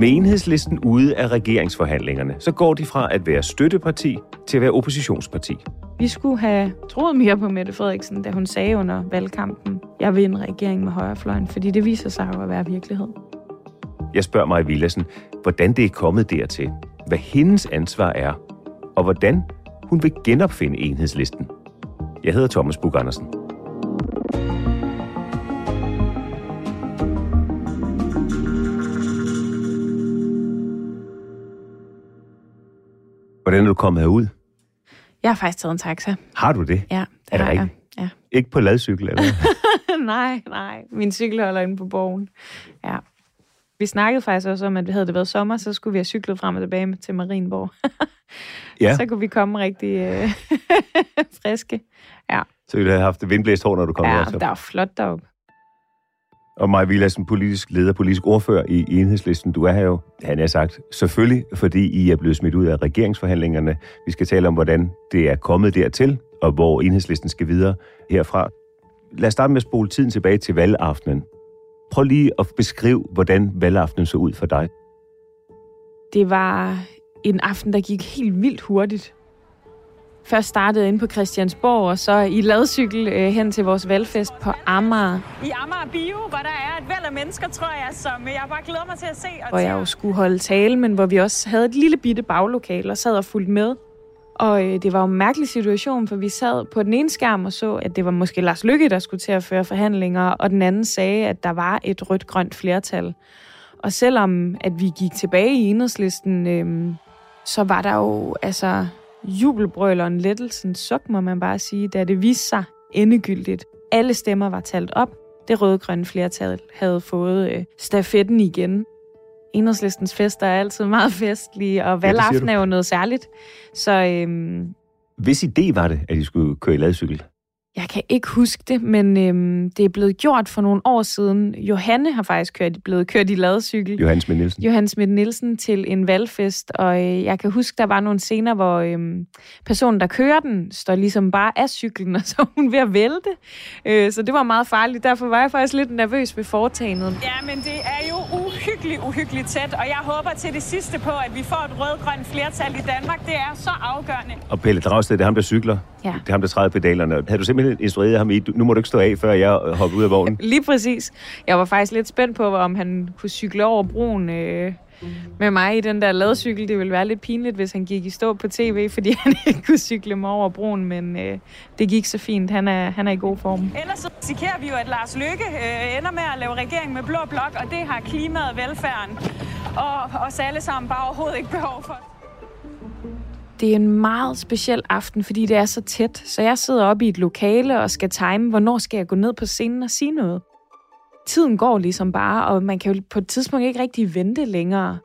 Med enhedslisten ude af regeringsforhandlingerne, så går de fra at være støtteparti til at være oppositionsparti. Vi skulle have troet mere på Mette Frederiksen, da hun sagde under valgkampen, jeg vil en regering med højrefløjen, fordi det viser sig jo at være virkelighed. Jeg spørger mig Villassen, hvordan det er kommet dertil, hvad hendes ansvar er, og hvordan hun vil genopfinde enhedslisten. Jeg hedder Thomas Bug Andersen. Hvordan er du kommet herud? Jeg har faktisk taget en taxa. Har du det? Ja, det Er det rigtigt? Ja. Ikke på ladcykel, eller nej, nej. Min cykel holder inde på borgen. Ja. Vi snakkede faktisk også om, at havde det været sommer, så skulle vi have cyklet frem og tilbage til Marienborg. Ja. Så kunne vi komme rigtig øh, friske. Ja, Så ville du have haft vindblæst hår, når du kom ja hertil. der er flot deroppe. Og Maja Villadsen, politisk leder, politisk ordfører i enhedslisten. Du er her jo, han har sagt, selvfølgelig, fordi I er blevet smidt ud af regeringsforhandlingerne. Vi skal tale om, hvordan det er kommet dertil, og hvor enhedslisten skal videre herfra. Lad os starte med at spole tiden tilbage til valgaftenen. Prøv lige at beskrive, hvordan valgaftenen så ud for dig. Det var en aften, der gik helt vildt hurtigt. Først startede inde på Christiansborg, og så i ladcykel øh, hen til vores valgfest på Amager, i Amager Bio, hvor der er et væld af mennesker, tror jeg, som jeg bare glæder mig til at se. Og hvor jeg jo skulle holde tale, men hvor vi også havde et lille bitte baglokale og sad og fulgte med. Og øh, det var jo en mærkelig situation, for vi sad på den ene skærm og så, at det var måske Lars Lykke, der skulle til at føre forhandlinger, og den anden sagde, at der var et rødt-grønt flertal. Og selvom at vi gik tilbage i enhedslisten, øh, så var der jo altså jubelbrøl og en lettelsens suk, må man bare sige, da det viste sig endegyldigt. Alle stemmer var talt op. Det røde-grønne flertal havde fået øh, stafetten igen. Enhedslistens fester er altid meget festlige, og valgaften du. er jo noget særligt. Så øhm, Hvis idé var det, at I skulle køre i ladcykel? Jeg kan ikke huske det, men øhm, det er blevet gjort for nogle år siden. Johanne har faktisk kørt, blevet kørt i ladcykel. Johannes Schmidt Nielsen. Johan Schmidt Nielsen til en valgfest, og øh, jeg kan huske, der var nogle scener, hvor øh, personen, der kører den, står ligesom bare af cyklen, og så er hun ved at vælte. Øh, så det var meget farligt. Derfor var jeg faktisk lidt nervøs ved foretagendet. Ja, men det er jo uhyggeligt, uhyggeligt tæt, og jeg håber til det sidste på, at vi får et rød-grønt flertal i Danmark. Det er så afgørende. Og Pelle Dragsted, det er ham, der cykler. Ja. Det er ham, der træder pedalerne. Havde du simpelthen instrueret ham i, "Du- nu må du ikke stå af, før jeg hopper ud af vognen? Lige præcis. Jeg var faktisk lidt spændt på, om han kunne cykle over broen øh, med mig i den der ladcykel. Det ville være lidt pinligt, hvis han gik i stå på tv, fordi han ikke kunne cykle mig over broen, men øh, det gik så fint. Han er, han er i god form. Ellers så risikerer vi jo, at Lars Løkke øh, ender med at lave regering med blå blok, og det har klimaet, velfærden og os alle sammen bare overhovedet ikke behov for. Det er en meget speciel aften, fordi det er så tæt. Så jeg sidder oppe i et lokale og skal time, hvornår skal jeg gå ned på scenen og sige noget. Tiden går ligesom bare, og man kan jo på et tidspunkt ikke rigtig vente længere.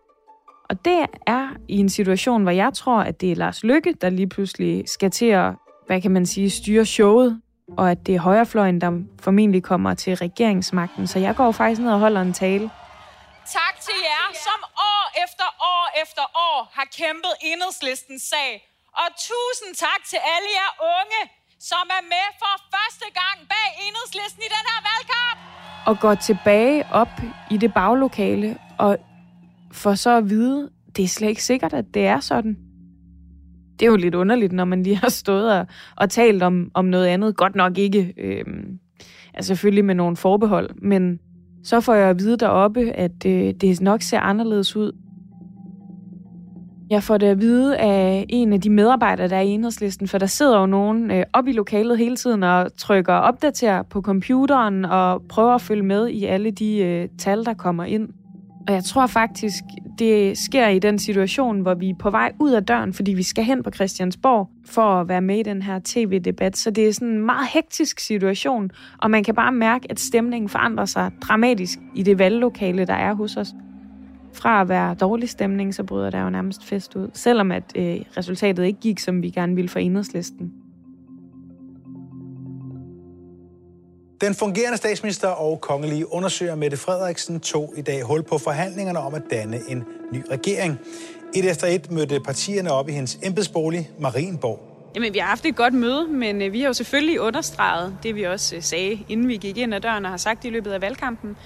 Og det er i en situation, hvor jeg tror, at det er Lars Lykke, der lige pludselig skal til at, hvad kan man sige, styre showet, og at det er højrefløjen, der formentlig kommer til regeringsmagten. Så jeg går faktisk ned og holder en tale. Efter år har kæmpet enhedslistens sag. Og tusind tak til alle jer unge, som er med for første gang bag enhedslisten i den her valgkamp. Og går tilbage op i det baglokale og for så at vide, det er slet ikke sikkert, at det er sådan. Det er jo lidt underligt, når man lige har stået og, og talt om, om noget andet. Godt nok ikke, øh, altså selvfølgelig med nogle forbehold, men så får jeg at vide deroppe, at øh, det nok ser anderledes ud. Jeg får det at vide af en af de medarbejdere, der er i enhedslisten, for der sidder jo nogen øh, op i lokalet hele tiden og trykker opdater på computeren og prøver at følge med i alle de øh, tal, der kommer ind. Og jeg tror faktisk, det sker i den situation, hvor vi er på vej ud af døren, fordi vi skal hen på Christiansborg for at være med i den her tv-debat. Så det er sådan en meget hektisk situation, og man kan bare mærke, at stemningen forandrer sig dramatisk i det valglokale, der er hos os. Fra at være dårlig stemning, så bryder der jo nærmest fest ud, selvom at øh, resultatet ikke gik, som vi gerne ville for enhedslisten. Den fungerende statsminister og kongelige undersøger Mette Frederiksen tog i dag hul på forhandlingerne om at danne en ny regering. Et efter et mødte partierne op i hendes embedsbolig Marienborg. Jamen, vi har haft et godt møde, men øh, vi har jo selvfølgelig understreget det, vi også øh, sagde, inden vi gik ind ad døren og har sagt i løbet af valgkampen,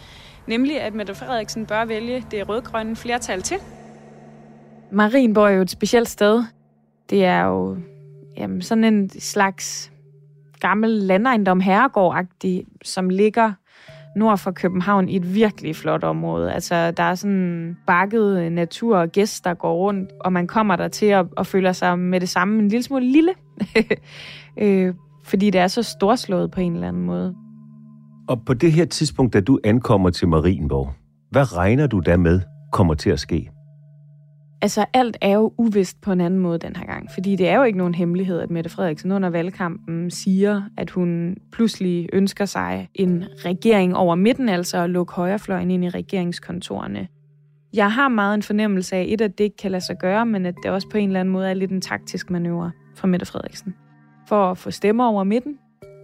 nemlig at Mette Frederiksen bør vælge det rødgrønne flertal til. Marienborg er jo et specielt sted. Det er jo jamen, sådan en slags gammel landejendom herregård som ligger nord for København i et virkelig flot område. Altså, der er sådan bakket natur og gæst, der går rundt, og man kommer der til at, at føle sig med det samme en lille smule lille. øh, fordi det er så storslået på en eller anden måde. Og på det her tidspunkt, da du ankommer til Marienborg, hvad regner du da med kommer til at ske? Altså, alt er jo uvist på en anden måde den her gang, fordi det er jo ikke nogen hemmelighed, at Mette Frederiksen under valgkampen siger, at hun pludselig ønsker sig en regering over midten, altså at lukke højrefløjen ind i regeringskontorene. Jeg har meget en fornemmelse af, et, at det ikke kan lade sig gøre, men at det også på en eller anden måde er lidt en taktisk manøvre fra Mette Frederiksen. For at få stemmer over midten,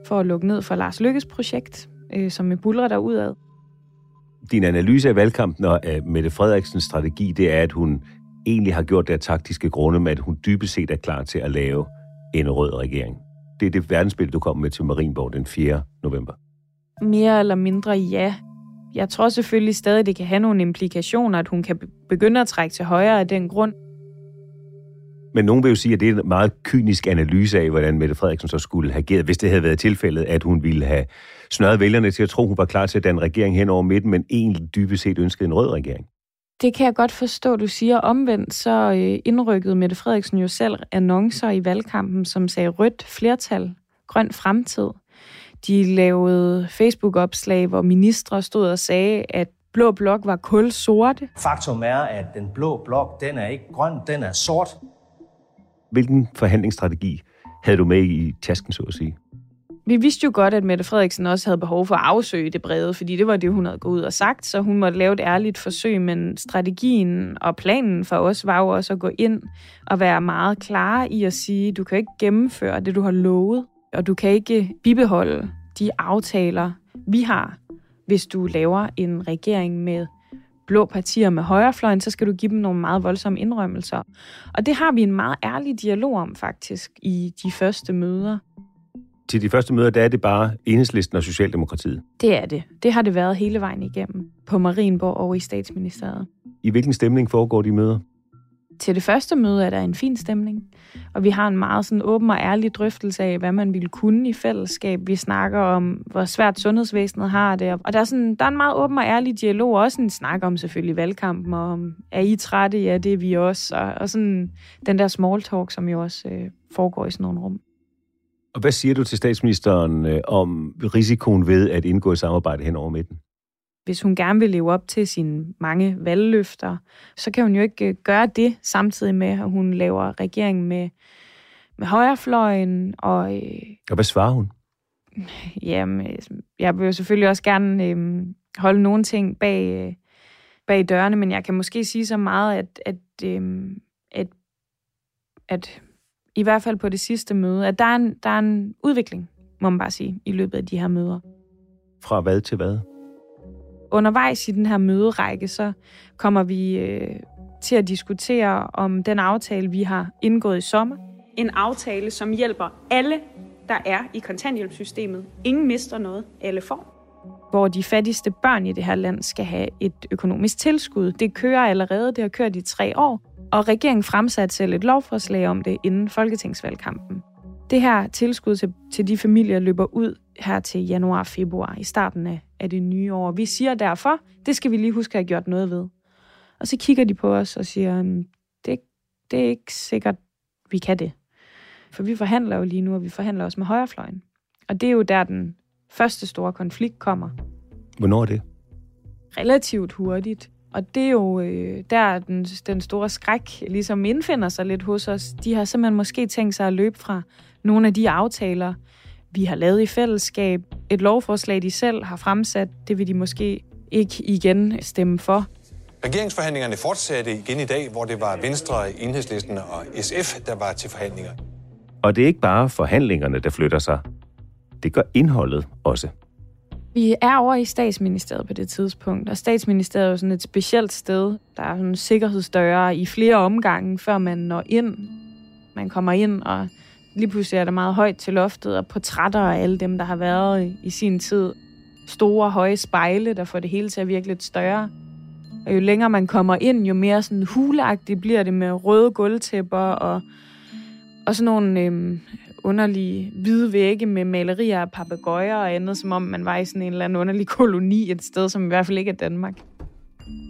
for at lukke ned for Lars Lykkes projekt, øh, som er bulrer derudad. Din analyse af valgkampen og af Mette Frederiksens strategi, det er, at hun egentlig har gjort det af taktiske grunde med, at hun dybest set er klar til at lave en rød regering. Det er det verdensbillede, du kom med til Marienborg den 4. november. Mere eller mindre ja. Jeg tror selvfølgelig stadig, det kan have nogle implikationer, at hun kan begynde at trække til højre af den grund. Men nogen vil jo sige, at det er en meget kynisk analyse af, hvordan Mette Frederiksen så skulle have ageret, hvis det havde været tilfældet, at hun ville have snørret vælgerne til at tro, hun var klar til at danne regering hen over midten, men egentlig dybest set ønskede en rød regering. Det kan jeg godt forstå, du siger. Omvendt så øh, indrykkede Mette Frederiksen jo selv annoncer i valgkampen, som sagde rødt flertal, grøn fremtid. De lavede Facebook-opslag, hvor ministre stod og sagde, at blå blok var kul sorte. Faktum er, at den blå blok, den er ikke grøn, den er sort. Hvilken forhandlingsstrategi havde du med i tasken, så at sige? Vi vidste jo godt, at Mette Frederiksen også havde behov for at afsøge det brede, fordi det var det, hun havde gået ud og sagt, så hun måtte lave et ærligt forsøg, men strategien og planen for os var jo også at gå ind og være meget klar i at sige, du kan ikke gennemføre det, du har lovet, og du kan ikke bibeholde de aftaler, vi har, hvis du laver en regering med blå partier med højrefløjen, så skal du give dem nogle meget voldsomme indrømmelser. Og det har vi en meget ærlig dialog om faktisk i de første møder til de første møder, der er det bare enhedslisten og Socialdemokratiet. Det er det. Det har det været hele vejen igennem på Marienborg og i statsministeriet. I hvilken stemning foregår de møder? Til det første møde er der en fin stemning, og vi har en meget sådan åben og ærlig drøftelse af, hvad man ville kunne i fællesskab. Vi snakker om, hvor svært sundhedsvæsenet har det, og der er, sådan, der er en meget åben og ærlig dialog, og også en snak om selvfølgelig valgkampen, og om, er I trætte? Ja, det er vi også, og, og sådan den der small talk, som jo også øh, foregår i sådan nogle rum. Og hvad siger du til statsministeren øh, om risikoen ved at indgå i samarbejde hen over midten? Hvis hun gerne vil leve op til sine mange valgløfter, så kan hun jo ikke øh, gøre det samtidig med, at hun laver regering med, med højrefløjen. Og, øh, og hvad svarer hun? Jamen, jeg vil jo selvfølgelig også gerne øh, holde nogle ting bag, øh, bag dørene, men jeg kan måske sige så meget, at, at, øh, at, at i hvert fald på det sidste møde, at der er en, der er en udvikling, må man bare sige, i løbet af de her møder. Fra hvad til hvad? Undervejs i den her møderække, så kommer vi øh, til at diskutere om den aftale, vi har indgået i sommer. En aftale, som hjælper alle, der er i kontanthjælpssystemet. Ingen mister noget, alle får hvor de fattigste børn i det her land skal have et økonomisk tilskud. Det kører allerede, det har kørt i tre år, og regeringen fremsatte selv et lovforslag om det inden folketingsvalgkampen. Det her tilskud til, til de familier løber ud her til januar-februar i starten af, af det nye år. Vi siger derfor, det skal vi lige huske at have gjort noget ved. Og så kigger de på os og siger, det, det er ikke sikkert, vi kan det. For vi forhandler jo lige nu, og vi forhandler også med højrefløjen. Og det er jo der, den første store konflikt kommer. Hvornår er det? Relativt hurtigt. Og det er jo øh, der, den, den store skræk ligesom indfinder sig lidt hos os. De har simpelthen måske tænkt sig at løbe fra nogle af de aftaler, vi har lavet i fællesskab. Et lovforslag, de selv har fremsat, det vil de måske ikke igen stemme for. Regeringsforhandlingerne fortsatte igen i dag, hvor det var Venstre, Enhedslisten og SF, der var til forhandlinger. Og det er ikke bare forhandlingerne, der flytter sig. Det gør indholdet også. Vi er over i statsministeriet på det tidspunkt, og statsministeriet er jo sådan et specielt sted. Der er sådan sikkerhedsdøre i flere omgange, før man når ind. Man kommer ind, og lige pludselig er der meget højt til loftet, og portrætter af alle dem, der har været i sin tid. Store, høje spejle, der får det hele til at virke lidt større. Og jo længere man kommer ind, jo mere sådan huleagtigt bliver det med røde gulvtæpper og, og sådan nogle øhm, underlige hvide vægge med malerier af papegøjer og andet, som om man var i sådan en eller anden underlig koloni et sted, som i hvert fald ikke er Danmark.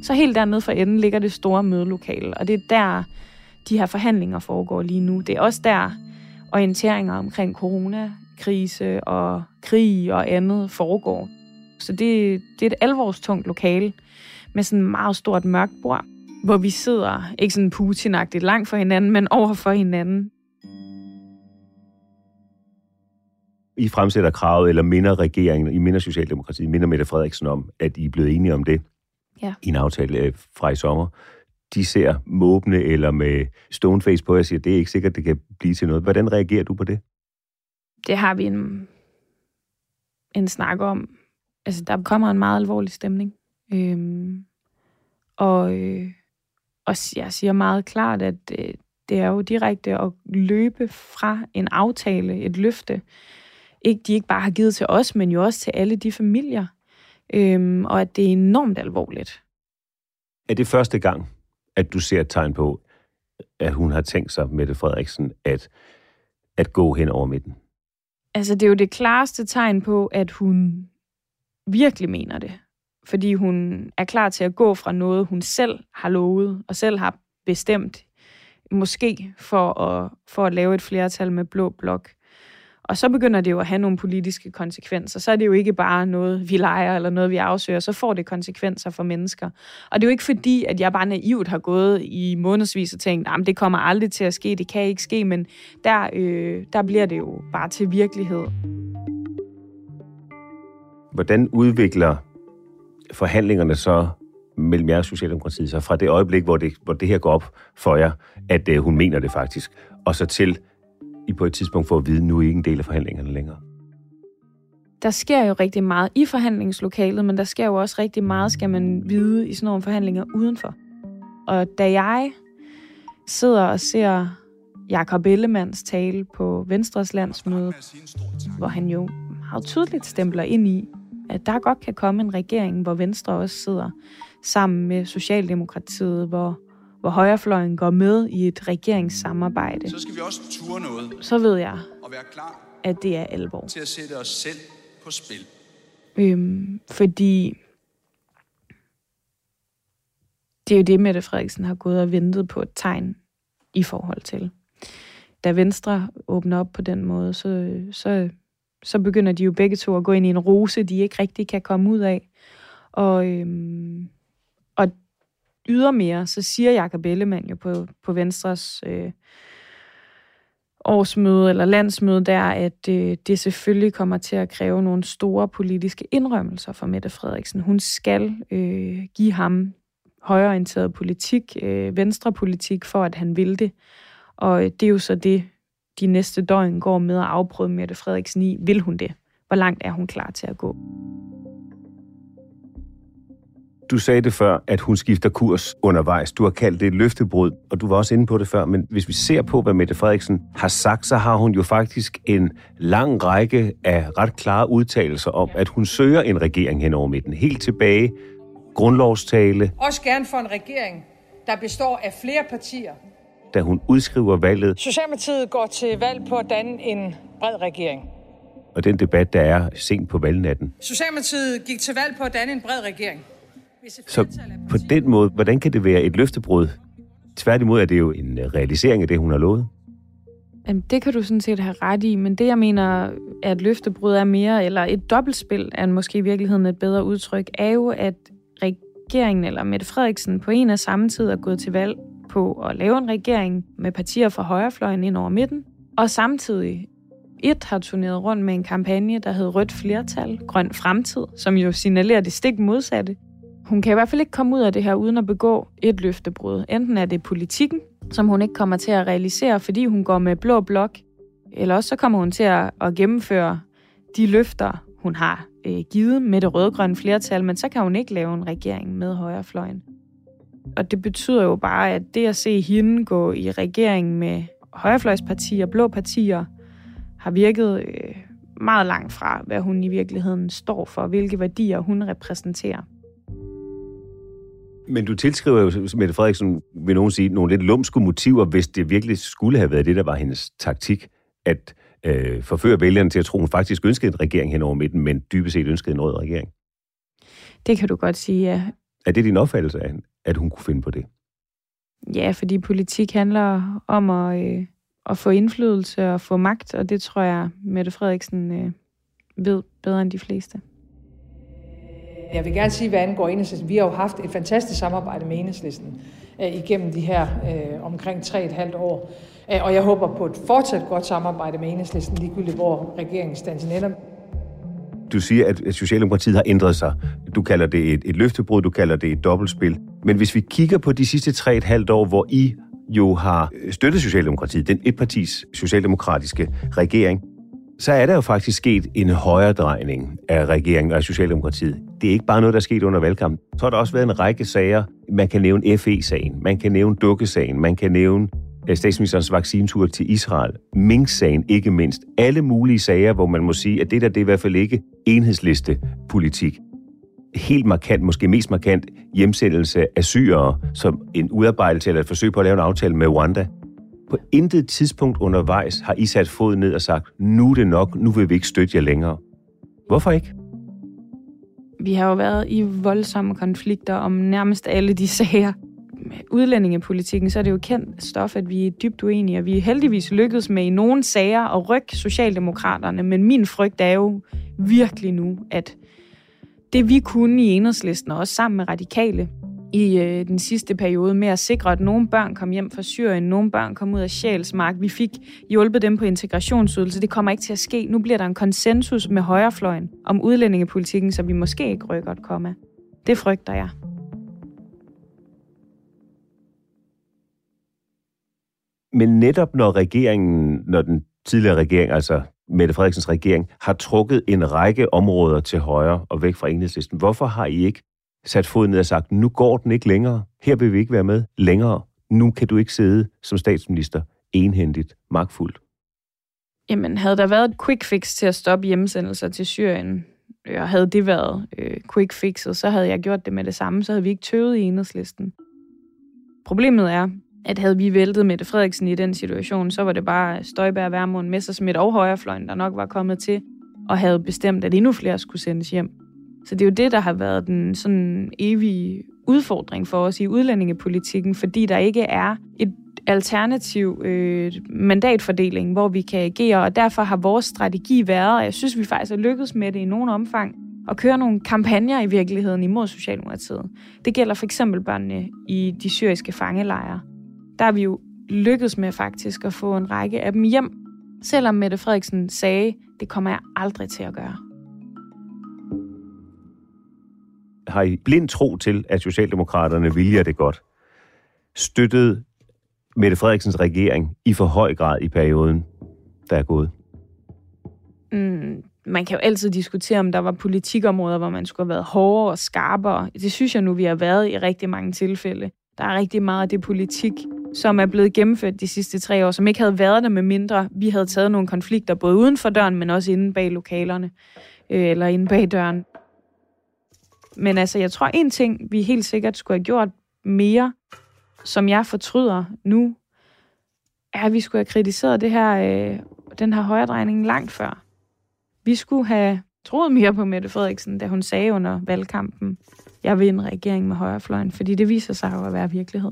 Så helt dernede for enden ligger det store mødelokale, og det er der, de her forhandlinger foregår lige nu. Det er også der, orienteringer omkring coronakrise og krig og andet foregår. Så det, det er et alvorstungt lokale med sådan et meget stort mørkt bord, hvor vi sidder, ikke sådan putin langt for hinanden, men over for hinanden. I fremsætter kravet, eller minder regeringen, I minder Socialdemokratiet, minder Mette Frederiksen om, at I er blevet enige om det ja. i en aftale øh, fra i sommer. De ser måbne eller med stoneface på og siger, det er ikke sikkert, det kan blive til noget. Hvordan reagerer du på det? Det har vi en, en snak om. Altså, der kommer en meget alvorlig stemning. Øhm, og, øh, og jeg siger meget klart, at øh, det er jo direkte at løbe fra en aftale, et løfte, ikke, de ikke bare har givet til os, men jo også til alle de familier. Øhm, og at det er enormt alvorligt. Er det første gang, at du ser et tegn på, at hun har tænkt sig, Mette Frederiksen, at, at gå hen over midten? Altså, det er jo det klareste tegn på, at hun virkelig mener det. Fordi hun er klar til at gå fra noget, hun selv har lovet og selv har bestemt, måske for at, for at lave et flertal med blå blok. Og så begynder det jo at have nogle politiske konsekvenser. Så er det jo ikke bare noget, vi leger eller noget, vi afsøger. Så får det konsekvenser for mennesker. Og det er jo ikke fordi, at jeg bare naivt har gået i månedsvis og tænkt, at det kommer aldrig til at ske, det kan ikke ske, men der, øh, der bliver det jo bare til virkelighed. Hvordan udvikler forhandlingerne så mellem jer og Socialdemokratiet så fra det øjeblik, hvor det, hvor det her går op for jer, at øh, hun mener det faktisk, og så til i på et tidspunkt får at vide, at nu er I ikke en del af forhandlingerne længere? Der sker jo rigtig meget i forhandlingslokalet, men der sker jo også rigtig meget, skal man vide, i sådan nogle forhandlinger udenfor. Og da jeg sidder og ser Jakob Ellemands tale på Venstres landsmøde, hvor han jo meget tydeligt stempler ind i, at der godt kan komme en regering, hvor Venstre også sidder sammen med Socialdemokratiet, hvor hvor højrefløjen går med i et regeringssamarbejde, så skal vi også ture noget. Så ved jeg, og være klar at det er alvor. Til at sætte os selv på spil. Øhm, fordi det er jo det, Mette Frederiksen har gået og ventet på et tegn i forhold til. Da Venstre åbner op på den måde, så, så, så begynder de jo begge to at gå ind i en rose, de ikke rigtig kan komme ud af. Og, øhm, ydermere, så siger Jakob Ellemann jo på, på Venstres øh, årsmøde eller landsmøde der, at øh, det selvfølgelig kommer til at kræve nogle store politiske indrømmelser for Mette Frederiksen. Hun skal øh, give ham højreorienteret politik, øh, venstrepolitik, for at han vil det. Og øh, det er jo så det, de næste døgn går med at afprøve Mette Frederiksen i. Vil hun det? Hvor langt er hun klar til at gå? Du sagde det før, at hun skifter kurs undervejs. Du har kaldt det et løftebrud, og du var også inde på det før. Men hvis vi ser på, hvad Mette Frederiksen har sagt, så har hun jo faktisk en lang række af ret klare udtalelser om, at hun søger en regering hen over midten. Helt tilbage, grundlovstale. Også gerne for en regering, der består af flere partier. Da hun udskriver valget. Socialdemokratiet går til valg på at danne en bred regering. Og den debat, der er sent på valgnatten. Socialdemokratiet gik til valg på at danne en bred regering. Så på den måde, hvordan kan det være et løftebrud? Tværtimod er det jo en øh, realisering af det, hun har lovet. Jamen, det kan du sådan set have ret i, men det, jeg mener, er at løftebrud er mere, eller et dobbeltspil, er måske i virkeligheden et bedre udtryk, er jo, at regeringen eller Mette Frederiksen på en og samme tid er gået til valg på at lave en regering med partier fra højrefløjen ind over midten, og samtidig et har turneret rundt med en kampagne, der hed Rødt Flertal, Grøn Fremtid, som jo signalerer det stik modsatte. Hun kan i hvert fald ikke komme ud af det her uden at begå et løftebrud. Enten er det politikken, som hun ikke kommer til at realisere, fordi hun går med blå blok, eller også så kommer hun til at, at gennemføre de løfter, hun har øh, givet med det rødgrønne flertal, men så kan hun ikke lave en regering med højrefløjen. Og det betyder jo bare, at det at se hende gå i regering med højrefløjspartier, blå partier, har virket øh, meget langt fra, hvad hun i virkeligheden står for, hvilke værdier hun repræsenterer. Men du tilskriver jo Mette Frederiksen, vil nogen sige, nogle lidt lumske motiver, hvis det virkelig skulle have været det, der var hendes taktik, at øh, forføre vælgerne til at tro, hun faktisk ønskede en regering hen over midten, men dybest set ønskede en rød regering. Det kan du godt sige, ja. Er det din opfattelse af, at hun kunne finde på det? Ja, fordi politik handler om at, øh, at få indflydelse og få magt, og det tror jeg, Mette Frederiksen øh, ved bedre end de fleste. Jeg vil gerne sige, hvad angår enhedslisten. Vi har jo haft et fantastisk samarbejde med enhedslisten øh, igennem de her øh, omkring 3,5 år. Øh, og jeg håber på et fortsat godt samarbejde med enhedslisten, ligegyldigt hvor regeringsstansen ender. Du siger, at Socialdemokratiet har ændret sig. Du kalder det et, et løftebrud, du kalder det et dobbeltspil. Men hvis vi kigger på de sidste 3,5 år, hvor I jo har øh, støttet Socialdemokratiet, den etpartis socialdemokratiske regering, så er der jo faktisk sket en højere drejning af regeringen og af Socialdemokratiet. Det er ikke bare noget, der er sket under valgkampen. Så har der også været en række sager. Man kan nævne FE-sagen, man kan nævne Dukkesagen, man kan nævne øh, statsministerens vaccinetur til Israel, Mink-sagen ikke mindst. Alle mulige sager, hvor man må sige, at det der det er i hvert fald ikke enhedsliste politik. Helt markant, måske mest markant, hjemsendelse af syrere som en udarbejdelse eller et forsøg på at lave en aftale med Rwanda. På intet tidspunkt undervejs har I sat fod ned og sagt, nu er det nok, nu vil vi ikke støtte jer længere. Hvorfor ikke? Vi har jo været i voldsomme konflikter om nærmest alle de sager. Med udlændingepolitikken, så er det jo kendt stof, at vi er dybt uenige, og vi er heldigvis lykkedes med i nogle sager at rykke Socialdemokraterne, men min frygt er jo virkelig nu, at det vi kunne i enhedslisten, og også sammen med radikale, i øh, den sidste periode med at sikre, at nogle børn kom hjem fra Syrien, nogle børn kom ud af Sjælsmark. Vi fik hjulpet dem på integrationsydelse. Det kommer ikke til at ske. Nu bliver der en konsensus med højrefløjen om udlændingepolitikken, så vi måske ikke rykker et komma. Det frygter jeg. Men netop når regeringen, når den tidligere regering, altså Mette Frederiksens regering, har trukket en række områder til højre og væk fra enhedslisten, hvorfor har I ikke sat foden ned og sagt, nu går den ikke længere. Her vil vi ikke være med længere. Nu kan du ikke sidde som statsminister enhændigt, magtfuldt. Jamen, havde der været et quick fix til at stoppe hjemsendelser til Syrien, øh, og havde det været øh, quick fixet, så havde jeg gjort det med det samme, så havde vi ikke tøvet i enhedslisten. Problemet er, at havde vi væltet Mette Frederiksen i den situation, så var det bare Støjberg, Værmund, Messersmith og Højrefløjen, der nok var kommet til, og havde bestemt, at endnu flere skulle sendes hjem. Så det er jo det, der har været den sådan evige udfordring for os i udlændingepolitikken, fordi der ikke er et alternativ øh, mandatfordeling, hvor vi kan agere, og derfor har vores strategi været, og jeg synes, vi faktisk har lykkedes med det i nogen omfang, at køre nogle kampagner i virkeligheden imod Socialdemokratiet. Det gælder for eksempel børnene i de syriske fangelejre. Der har vi jo lykkedes med faktisk at få en række af dem hjem, selvom Mette Frederiksen sagde, det kommer jeg aldrig til at gøre. Har i blind tro til, at Socialdemokraterne viljer det godt, støttet Mette Frederiksens regering i for høj grad i perioden, der er gået? Mm, man kan jo altid diskutere, om der var politikområder, hvor man skulle have været hårdere og skarpere. Det synes jeg nu, vi har været i rigtig mange tilfælde. Der er rigtig meget af det politik, som er blevet gennemført de sidste tre år, som ikke havde været der med mindre. Vi havde taget nogle konflikter, både uden for døren, men også inde bag lokalerne, øh, eller inde bag døren. Men altså, jeg tror, en ting, vi helt sikkert skulle have gjort mere, som jeg fortryder nu, er, at vi skulle have kritiseret det her, øh, den her højredrejning langt før. Vi skulle have troet mere på Mette Frederiksen, da hun sagde under valgkampen, jeg vil en regering med højrefløjen, fordi det viser sig jo at være virkelighed.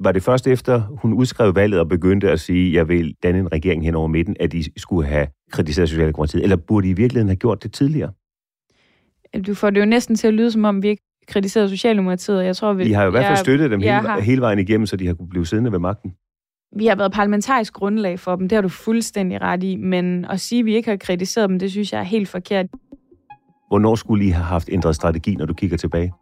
Var det først efter, hun udskrev valget og begyndte at sige, jeg vil danne en regering hen over midten, at de skulle have kritiseret Socialdemokratiet? Eller burde de i virkeligheden have gjort det tidligere? Du får det jo næsten til at lyde, som om vi ikke kritiserede Socialdemokratiet. Jeg tror, vi, I har jo i hvert fald støttet dem hele, har, hele vejen igennem, så de har kunne blive siddende ved magten. Vi har været parlamentarisk grundlag for dem, det har du fuldstændig ret i, men at sige, at vi ikke har kritiseret dem, det synes jeg er helt forkert. Hvornår skulle I have haft ændret strategi, når du kigger tilbage?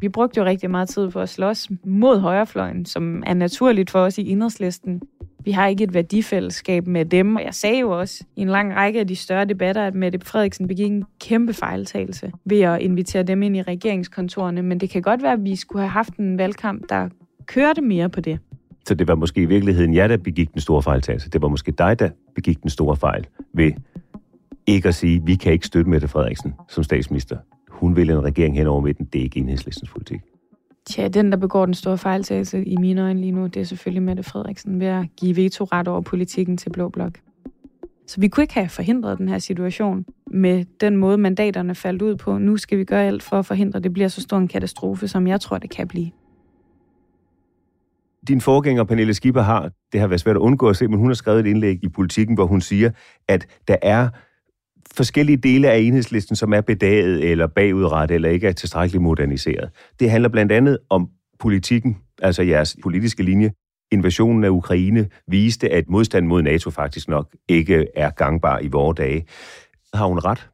Vi brugte jo rigtig meget tid på at slås mod højrefløjen, som er naturligt for os i enhedslisten. Vi har ikke et værdifællesskab med dem, og jeg sagde jo også i en lang række af de større debatter, at Mette Frederiksen begik en kæmpe fejltagelse ved at invitere dem ind i regeringskontorene, men det kan godt være, at vi skulle have haft en valgkamp, der kørte mere på det. Så det var måske i virkeligheden jer, der begik den store fejltagelse. Det var måske dig, der begik den store fejl ved ikke at sige, vi kan ikke støtte Mette Frederiksen som statsminister. Hun vil en regering hen over midten. Det er ikke enhedslistens politik. Tja, den, der begår den store fejltagelse i mine øjne lige nu, det er selvfølgelig Mette Frederiksen ved at give veto-ret over politikken til Blå Blok. Så vi kunne ikke have forhindret den her situation med den måde, mandaterne faldt ud på. Nu skal vi gøre alt for at forhindre, at det bliver så stor en katastrofe, som jeg tror, det kan blive. Din forgænger, Pernille Skipper, har, det har været svært at undgå at se, men hun har skrevet et indlæg i politikken, hvor hun siger, at der er forskellige dele af enhedslisten, som er bedaget eller bagudrettet eller ikke er tilstrækkeligt moderniseret. Det handler blandt andet om politikken, altså jeres politiske linje. Invasionen af Ukraine viste, at modstand mod NATO faktisk nok ikke er gangbar i vore dage. Har hun ret?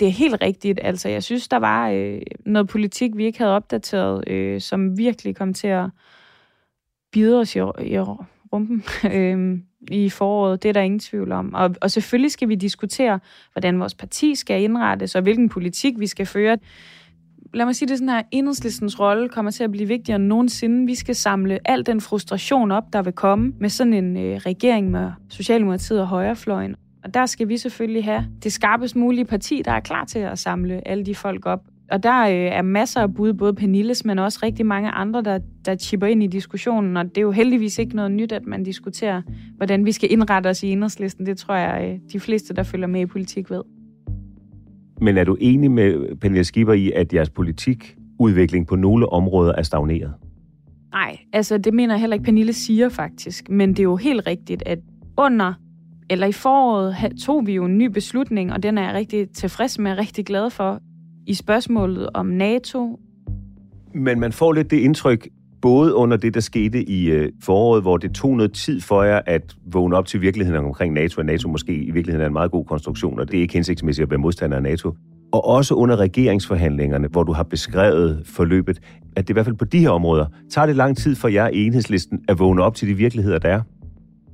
Det er helt rigtigt. Altså, jeg synes, der var øh, noget politik, vi ikke havde opdateret, øh, som virkelig kom til at bide os i, i rumpen. øh, i foråret. Det er der ingen tvivl om. Og, og selvfølgelig skal vi diskutere, hvordan vores parti skal indrettes, og hvilken politik vi skal føre. Lad mig sige det sådan her, enhedslistens rolle kommer til at blive vigtigere end nogensinde. Vi skal samle al den frustration op, der vil komme med sådan en øh, regering med Socialdemokratiet og Højrefløjen. Og der skal vi selvfølgelig have det skarpest mulige parti, der er klar til at samle alle de folk op. Og der øh, er masser af bud, både Pernilles, men også rigtig mange andre, der, der chipper ind i diskussionen. Og det er jo heldigvis ikke noget nyt, at man diskuterer, hvordan vi skal indrette os i enhedslisten. Det tror jeg, øh, de fleste, der følger med i politik, ved. Men er du enig med Pernille Skipper i, at jeres politikudvikling på nogle områder er stagneret? Nej, altså det mener jeg heller ikke, Pernille siger faktisk. Men det er jo helt rigtigt, at under eller i foråret tog vi jo en ny beslutning, og den er jeg rigtig tilfreds med og rigtig glad for, i spørgsmålet om NATO. Men man får lidt det indtryk, både under det, der skete i øh, foråret, hvor det tog noget tid for jer at vågne op til virkeligheden omkring NATO, og NATO måske i virkeligheden er en meget god konstruktion, og det er ikke hensigtsmæssigt at være modstander af NATO. Og også under regeringsforhandlingerne, hvor du har beskrevet forløbet, at det i hvert fald på de her områder, tager det lang tid for jer i enhedslisten at vågne op til de virkeligheder, der er.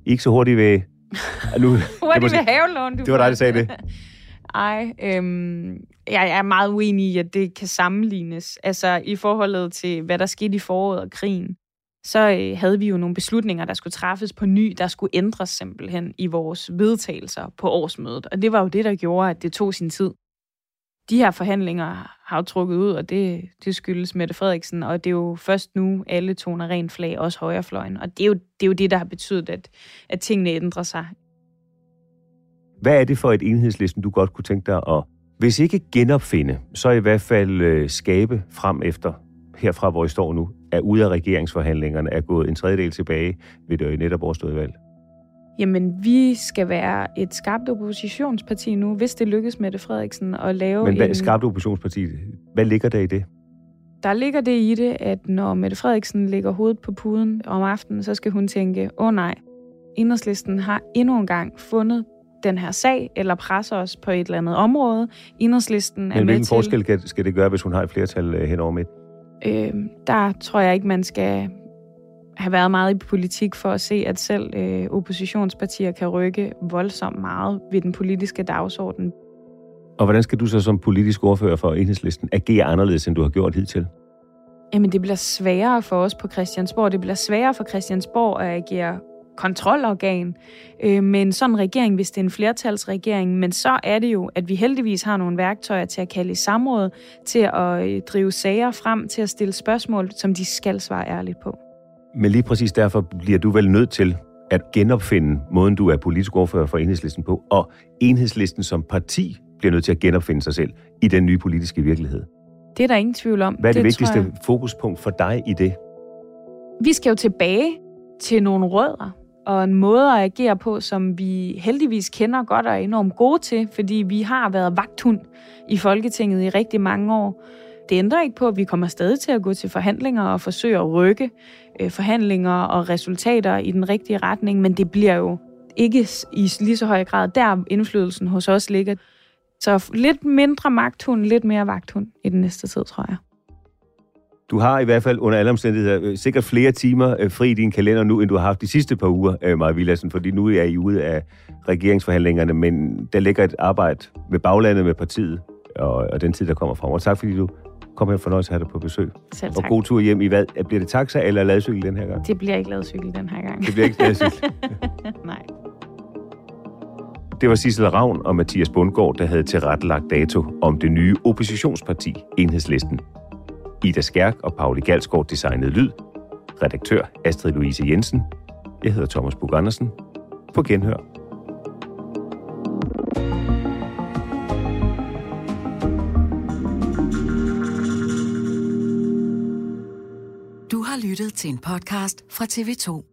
Ikke så hurtigt ved... Nu, hurtigt ved havelån, du Det var dig, der sagde det. Ej, øhm, jeg er meget uenig i, at det kan sammenlignes. Altså i forholdet til, hvad der skete i foråret og krigen, så øh, havde vi jo nogle beslutninger, der skulle træffes på ny, der skulle ændres simpelthen i vores vedtagelser på årsmødet. Og det var jo det, der gjorde, at det tog sin tid. De her forhandlinger har jo trukket ud, og det, det skyldes Mette Frederiksen, og det er jo først nu, alle toner rent flag, også højrefløjen. Og det er jo det, er jo det der har betydet, at, at tingene ændrer sig hvad er det for et enhedslisten, du godt kunne tænke dig at, hvis ikke genopfinde, så i hvert fald øh, skabe frem efter, herfra hvor I står nu, er ude af regeringsforhandlingerne, er gået en tredjedel tilbage ved det netop overstået valg? Jamen, vi skal være et skarpt oppositionsparti nu, hvis det lykkes med det Frederiksen at lave Men hvad, en... skarpt oppositionsparti, hvad ligger der i det? Der ligger det i det, at når Mette Frederiksen lægger hovedet på puden om aftenen, så skal hun tænke, åh oh, nej, Enhedslisten har endnu en gang fundet den her sag, eller presser os på et eller andet område. Enhedslisten er Men hvilken til... forskel skal det gøre, hvis hun har et flertal øh, hen over midt? Øh, der tror jeg ikke, man skal have været meget i politik for at se, at selv øh, oppositionspartier kan rykke voldsomt meget ved den politiske dagsorden. Og hvordan skal du så som politisk ordfører for enhedslisten agere anderledes, end du har gjort hidtil? Jamen, det bliver sværere for os på Christiansborg. Det bliver sværere for Christiansborg at agere kontrolorgan øh, med en sådan regering, hvis det er en flertalsregering. Men så er det jo, at vi heldigvis har nogle værktøjer til at kalde i samråd, til at øh, drive sager frem, til at stille spørgsmål, som de skal svare ærligt på. Men lige præcis derfor bliver du vel nødt til at genopfinde måden, du er politisk ordfører for enhedslisten på, og enhedslisten som parti bliver nødt til at genopfinde sig selv i den nye politiske virkelighed. Det er der ingen tvivl om. Hvad er det, det vigtigste fokuspunkt for dig i det? Vi skal jo tilbage til nogle rødder og en måde at agere på, som vi heldigvis kender godt og er enormt gode til, fordi vi har været vagthund i Folketinget i rigtig mange år. Det ændrer ikke på, at vi kommer stadig til at gå til forhandlinger og forsøge at rykke øh, forhandlinger og resultater i den rigtige retning, men det bliver jo ikke i lige så høj grad der indflydelsen hos os ligger. Så lidt mindre magthund, lidt mere vagthund i den næste tid, tror jeg. Du har i hvert fald under alle omstændigheder øh, sikkert flere timer øh, fri i din kalender nu, end du har haft de sidste par uger, øh, Maja Villadsen, fordi nu er I ude af regeringsforhandlingerne, men der ligger et arbejde med baglandet med partiet, og, og den tid, der kommer frem. Og tak fordi du kom her fornøjelse at have dig på besøg. Selv Og tak. god tur hjem i hvad? Bliver det taxa eller ladcykel den her gang? Det bliver ikke lavet cykel den her gang. Det bliver ikke ladcykel. Nej. Det var Sissel Ravn og Mathias Bundgaard, der havde tilrettelagt dato om det nye oppositionsparti, Enhedslisten. Ida Skærk og Pauli Galsgaard designede lyd. Redaktør Astrid Louise Jensen. Jeg hedder Thomas Bug Andersen. På genhør. Du har lyttet til en podcast fra TV2.